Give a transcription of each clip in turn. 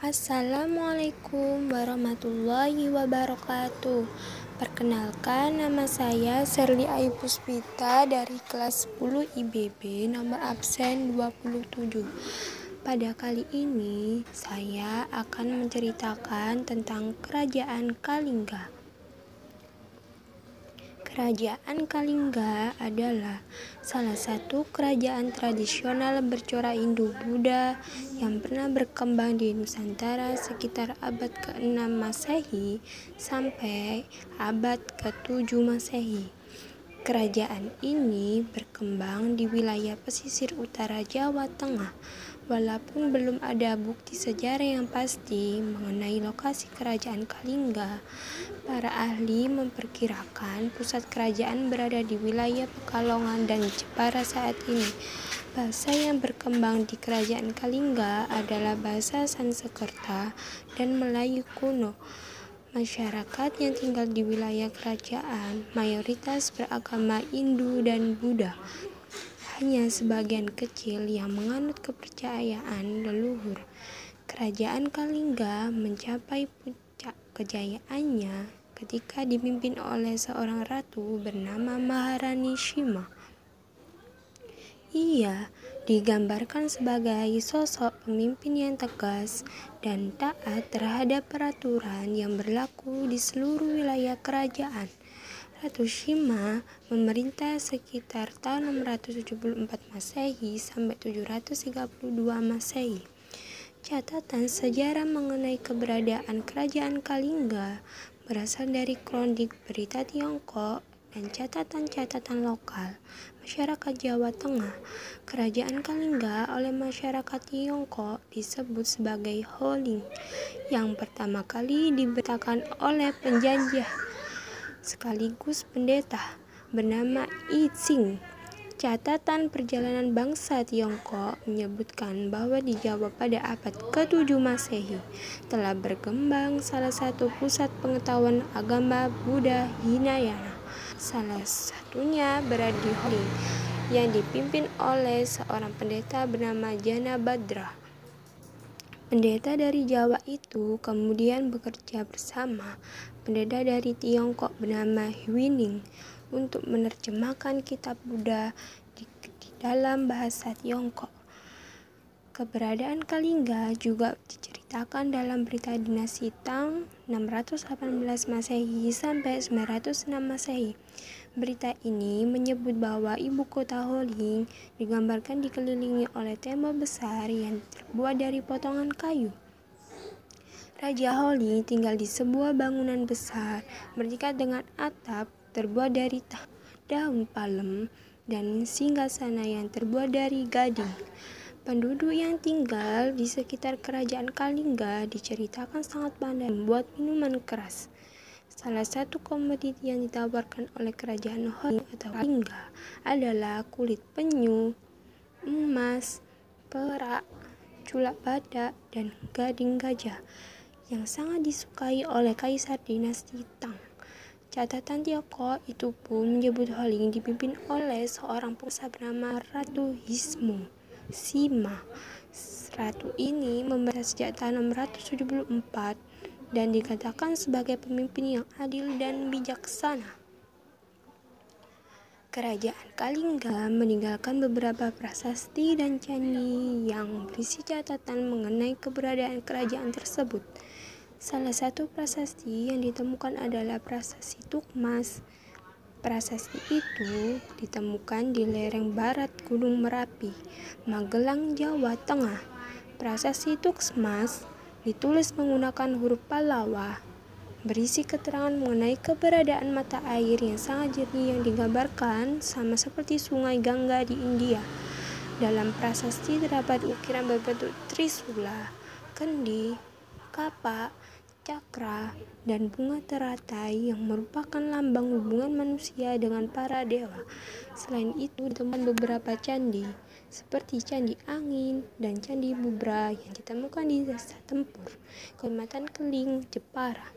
Assalamualaikum warahmatullahi wabarakatuh. Perkenalkan nama saya Serli Aipuspita dari kelas 10 IBB nomor absen 27. Pada kali ini saya akan menceritakan tentang Kerajaan Kalingga. Kerajaan Kalingga adalah salah satu kerajaan tradisional bercorak Hindu-Buddha yang pernah berkembang di Nusantara sekitar abad ke-6 Masehi sampai abad ke-7 Masehi. Kerajaan ini berkembang di wilayah pesisir utara Jawa Tengah Walaupun belum ada bukti sejarah yang pasti mengenai lokasi kerajaan Kalingga, para ahli memperkirakan pusat kerajaan berada di wilayah Pekalongan dan Jepara saat ini. Bahasa yang berkembang di kerajaan Kalingga adalah bahasa Sanskerta dan Melayu kuno. Masyarakat yang tinggal di wilayah kerajaan mayoritas beragama Hindu dan Buddha hanya sebagian kecil yang menganut kepercayaan leluhur. Kerajaan Kalingga mencapai puncak kejayaannya ketika dipimpin oleh seorang ratu bernama Maharani Shima. Ia digambarkan sebagai sosok pemimpin yang tegas dan taat terhadap peraturan yang berlaku di seluruh wilayah kerajaan. Ratu Shima memerintah sekitar tahun 674 Masehi sampai 732 Masehi. Catatan sejarah mengenai keberadaan kerajaan Kalingga berasal dari kronik berita Tiongkok dan catatan-catatan lokal masyarakat Jawa Tengah. Kerajaan Kalingga oleh masyarakat Tiongkok disebut sebagai Holing yang pertama kali dibetakan oleh penjajah sekaligus pendeta bernama I Ching. Catatan perjalanan bangsa Tiongkok menyebutkan bahwa di Jawa pada abad ke-7 Masehi telah berkembang salah satu pusat pengetahuan agama Buddha Hinayana. Salah satunya berada di Holi yang dipimpin oleh seorang pendeta bernama Jana Badra. Pendeta dari Jawa itu kemudian bekerja bersama pendeta dari Tiongkok bernama Huining untuk menerjemahkan kitab Buddha di, di dalam bahasa Tiongkok. Keberadaan Kalingga juga diceritakan dalam berita dinasti Tang 618 Masehi sampai 906 Masehi. Berita ini menyebut bahwa ibu kota Holing digambarkan dikelilingi oleh tembok besar yang terbuat dari potongan kayu. Raja Holing tinggal di sebuah bangunan besar bertingkat dengan atap terbuat dari daun palem dan singgasana yang terbuat dari gading. Penduduk yang tinggal di sekitar kerajaan Kalingga diceritakan sangat pandai membuat minuman keras. Salah satu komoditi yang ditawarkan oleh kerajaan Hong atau Lingga adalah kulit penyu, emas, perak, culak badak, dan gading gajah yang sangat disukai oleh kaisar dinasti Tang. Catatan Tiongkok itu pun menyebut Holing dipimpin oleh seorang pengusaha bernama Ratu Hismu Sima. Ratu ini memerintah sejak tahun 674 dan dikatakan sebagai pemimpin yang adil dan bijaksana. Kerajaan Kalingga meninggalkan beberapa prasasti dan candi yang berisi catatan mengenai keberadaan kerajaan tersebut. Salah satu prasasti yang ditemukan adalah prasasti Tukmas. Prasasti itu ditemukan di lereng barat Gunung Merapi, Magelang, Jawa Tengah. Prasasti Tukmas ditulis menggunakan huruf Palawa, berisi keterangan mengenai keberadaan mata air yang sangat jernih yang digambarkan sama seperti sungai Gangga di India. Dalam prasasti terdapat ukiran berbentuk trisula, kendi, kapak, cakra, dan bunga teratai yang merupakan lambang hubungan manusia dengan para dewa. Selain itu, ditemukan beberapa candi seperti Candi Angin dan Candi Bubra yang ditemukan di Desa Tempur, Kecamatan Keling, Jepara.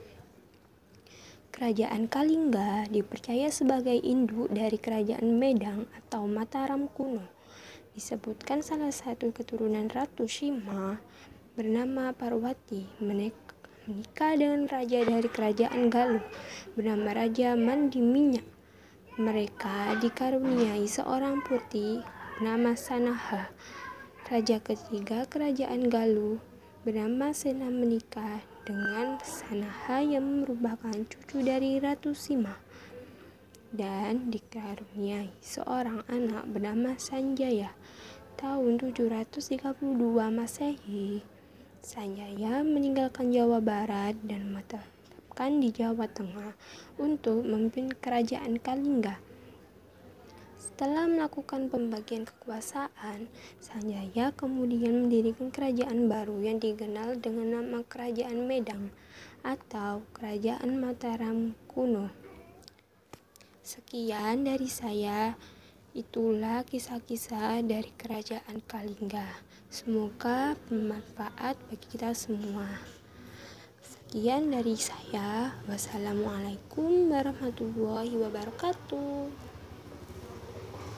Kerajaan Kalingga dipercaya sebagai induk dari Kerajaan Medang atau Mataram kuno. Disebutkan salah satu keturunan Ratu Shima bernama Parwati menikah dengan raja dari kerajaan Galuh bernama Raja Mandiminya. Mereka dikaruniai seorang putri bernama Sanaha. Raja ketiga kerajaan Galuh bernama Sena menikah dengan Sanaha yang merupakan cucu dari Ratu Sima dan dikaruniai seorang anak bernama Sanjaya. Tahun 732 Masehi, Sanjaya meninggalkan Jawa Barat dan menetapkan di Jawa Tengah untuk memimpin kerajaan Kalingga. Setelah melakukan pembagian kekuasaan, Sanjaya kemudian mendirikan kerajaan baru yang dikenal dengan nama Kerajaan Medang atau Kerajaan Mataram kuno. Sekian dari saya. Itulah kisah-kisah dari kerajaan Kalingga. Semoga bermanfaat bagi kita semua. Sekian dari saya. Wassalamualaikum warahmatullahi wabarakatuh.